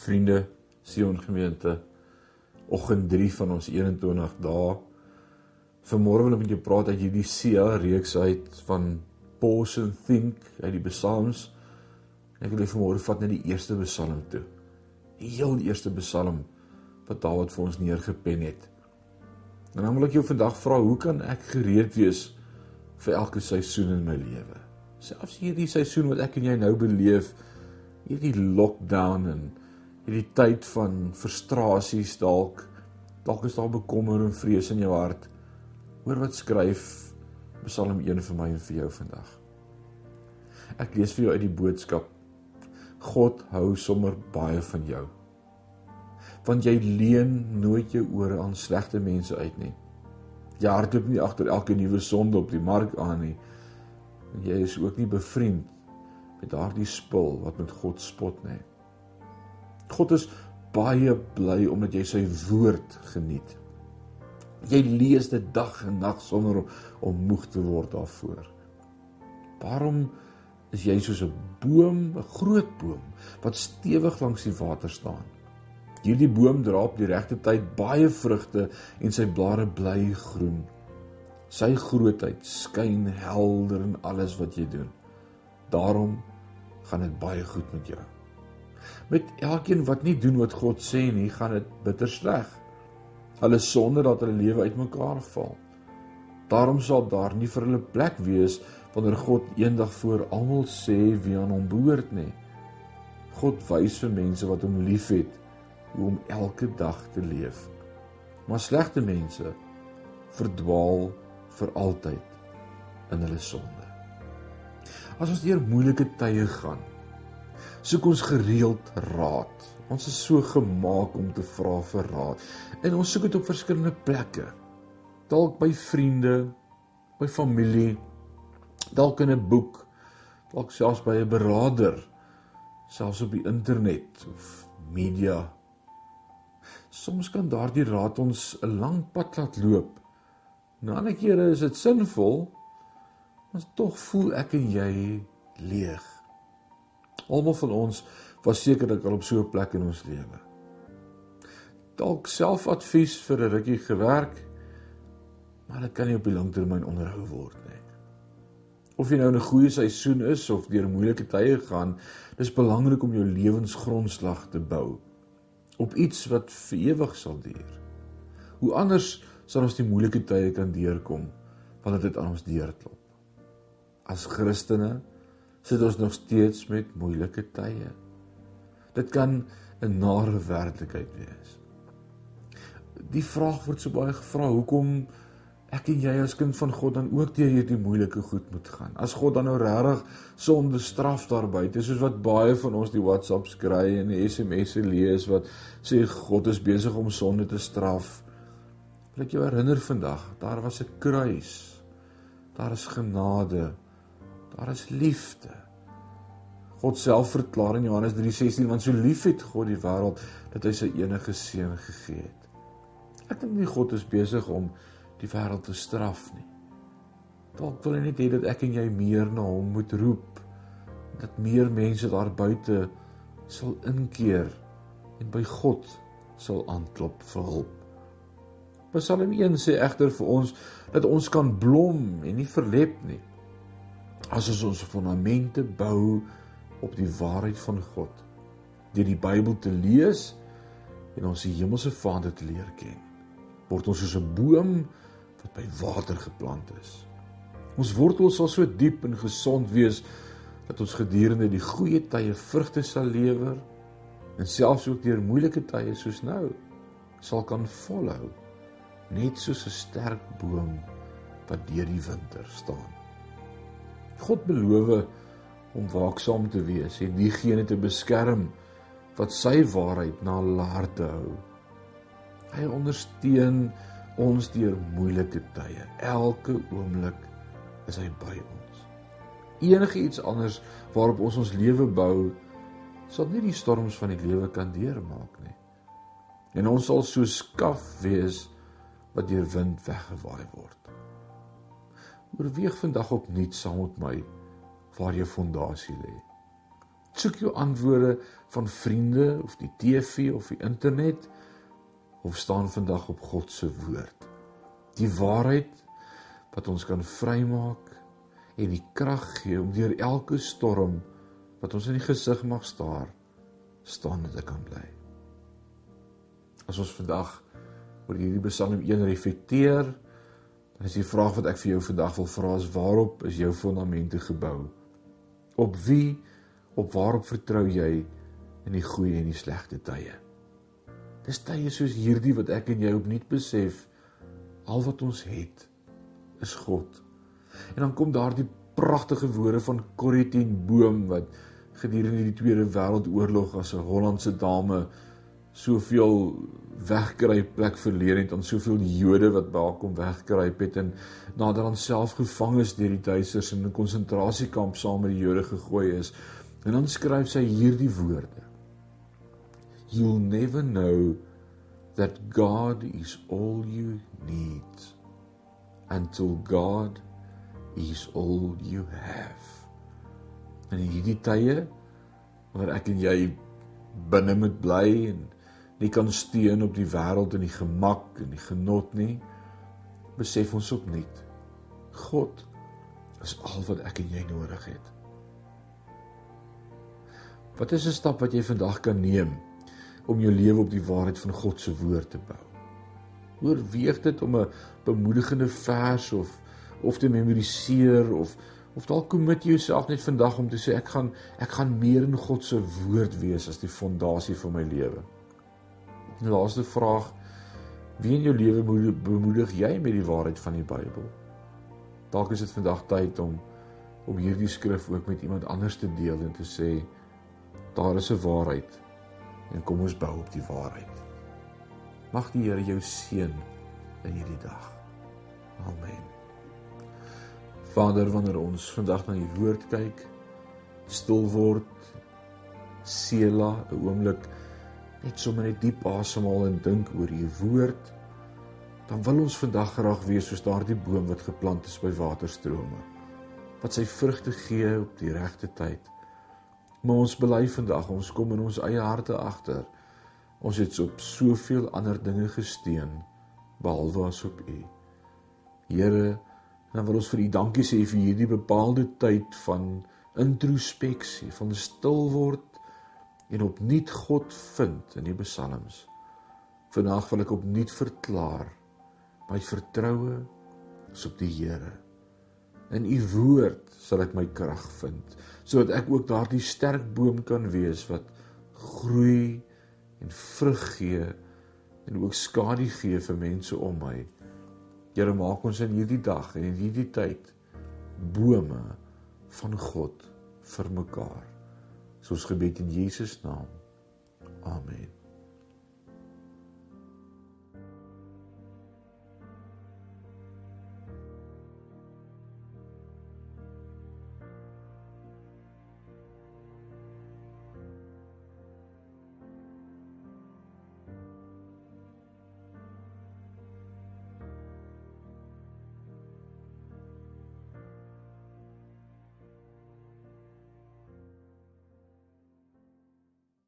Vriende, Sion gemeente, oggend 3 van ons 21 dae. Vanmôre wil ek met jou praat uit hierdie Sia reeks uit van Pause and Think uit die Psalms. Ek wil vanmôre vat na die eerste Psalm toe. Die heel eerste Psalm wat Dawid vir ons neergepen het. En dan wil ek jou vandag vra, hoe kan ek gereed wees vir elke seisoen in my lewe? Selfs hierdie seisoen wat ek en jy nou beleef, hierdie lockdown en hierdie tyd van frustrasies dalk dalk is daar bekommer en vrees in jou hart. Hoor wat skryf Psalm 1 vir my en vir jou vandag. Ek lees vir jou uit die boodskap. God hou sommer baie van jou. Want jy leen nooit jou ore aan slegte mense uit nie. Jy hardloop nie agter elke nuwe sonde op die mark aan nie. En jy is ook nie bevriend met daardie spul wat met God spot nie. God is baie bly omdat jy sy woord geniet. Jy lees dit dag en nag sonder om moeg te word daarvoor. Waarom is jy soos 'n boom, 'n groot boom wat stewig langs die water staan? Hierdie boom dra op die regte tyd baie vrugte en sy blare bly groen. Sy grootheid skyn helder in alles wat jy doen. Daarom gaan dit baie goed met jou met elkeen wat nie doen wat God sê nie, gaan dit bitter sleg. Hulle sonde dat hulle lewe uitmekaar val. Daarom sal daar nie vir hulle plek wees wanneer God eendag voor almal sê wie aan hom behoort nie. God wys vir mense wat hom liefhet hoe om elke dag te leef. Maar slegte mense verdwaal vir altyd in hulle sonde. As ons deur moeilike tye gaan, soek ons gereeld raad. Ons is so gemaak om te vra vir raad. En ons soek dit op verskillende plekke. Dalk by vriende, by familie, dalk in 'n boek, dalk selfs by 'n beraader, selfs op die internet of media. Soms kan daardie raad ons 'n lang pad laat loop. Na ander kere is dit sinvol, maar tog voel ek en jy leeg. Almal van ons was sekerlik al op so 'n plek in ons lewe. Dalk selfadvies vir 'n rukkie gewerk, maar dit kan nie op die lang termyn onderhou word nie. Of jy nou in 'n goeie seisoen is of deur moeilike tye gaan, dis belangrik om jou lewensgrondslag te bou op iets wat vir ewig sal duur. Hoe anders sal ons die moeilike tye kan deurkom wanneer dit aan ons deurklop? As Christene sit ons nog steeds met moeilike tye. Dit kan 'n nare werklikheid wees. Die vraag word so baie gevra, hoekom ek en jy as kind van God dan ook deur hierdie moeilike goed moet gaan? As God dan nou regtig sonde straf daar buite, soos wat baie van ons die WhatsApps kry en die SMS'e lees wat sê God is besig om sonde te straf. Wil ek jou herinner vandag, daar was 'n kruis. Daar is genade. Daar is liefde. God self verklaar in Johannes 3:16 want so lief het God die wêreld dat hy sy enige seun gegee het. Ek dink nie God is besig om die wêreld te straf nie. Dalk wil hy net hê dat ek en jy meer na hom moet roep. Dat meer mense daar buite sal inkeer en by God sal aanklop vir hulp. Psalm 1 sê egter vir ons dat ons kan blom en nie verlep nie as ons ons fondamente bou op die waarheid van God deur die Bybel te lees en ons die hemelse Vader te leer ken word ons soos 'n boom wat by water geplant is. Ons wortels sal so diep en gesond wees dat ons gedurende die goeie tye vrugte sal lewer en selfs ook deur moeilike tye soos nou sal kan volhou net soos 'n sterk boom wat deur die winter staan God beloof om waaksaam te wees en diegene te beskerm wat sy waarheid na hulle harte hou. Hy ondersteun ons deur moeilike tye. Elke oomblik is hy by ons. Enige iets anders waarop ons ons lewe bou, sal nie die storms van die lewe kan deurmaak nie. En ons sal so skaf wees wat deur wind weggewaai word. Oorweeg vandag opnuut saam met my waar jou fondasie lê. Soek jou antwoorde van vriende of die TV of die internet of staan vandag op God se woord. Die waarheid wat ons kan vrymaak en die krag gee om deur elke storm wat ons in die gesig mag staar staande te kan bly. As ons vandag oor hierdie Psalm 1 reflekteer, dan is die vraag wat ek vir jou vandag wil vra is waarop is jou fondamente gebou? Op wie op waarop vertrou jy in die goeie en die slegte tye? Dis tye soos hierdie wat ek en jy opnuut besef al wat ons het is God. En dan kom daar die pragtige woorde van Corrie ten Boom wat gedurende die Tweede Wêreldoorlog as 'n Hollandse dame soveel wegkry plek verleer het aan soveel Jode wat daar kom wegkruip het en nadat dan self gevang is deur die Duitsers in 'n konsentrasiekamp saam met die Jode gegooi is. En dan skryf sy hierdie woorde: You'll never know that God is all you need until God is all you have. En in hierdie tye wanneer ek en jy binne moet bly en nie kan steun op die wêreld en die gemak en die genot nie, besef ons opnuut God is al wat ek en jy nodig het. Wat is 'n stap wat jy vandag kan neem om jou lewe op die waarheid van God se woord te bou? Oorweeg dit om 'n bemoedigende vers of of te memoriseer of of dalk kommit jouself net vandag om te sê ek gaan ek gaan meer in God se woord wees as die fondasie van my lewe. Die laaste vraag: Wie in jou lewe bemoedig jy met die waarheid van die Bybel? Dalk is dit vandag tyd om om hierdie skrif ook met iemand anders te deel en te sê daar is 'n waarheid en kom ons bou op die waarheid. Mag die Here jou seën in hierdie dag. Amen. Vader, wanneer ons vandag na u woord kyk, stil word, sela 'n oomblik net sommer net diep asemhaal en dink oor u woord, dan wil ons vandag graag wees soos daardie boom wat geplant is by waterstrome, wat sy vrugte gee op die regte tyd. Maar ons bely vandag, ons kom in ons eie harte agter. Ons het op soveel ander dinge gesteun behalwe as op u. Here, dan wil ons vir U dankie sê vir hierdie bepaalde tyd van introspeksie, van stil word en opnuut God vind in die psalms. Vandag wil ek opnuut verklaar my vertroue is op die Here. In U woord sal ek my krag vind, sodat ek ook daardie sterk boom kan wees wat groei en vrug gee en ook skadu gee vir mense om my. Here maak ons in hierdie dag en in hierdie tyd bome van God vir mekaar. Soos gebed in Jesus naam. Amen.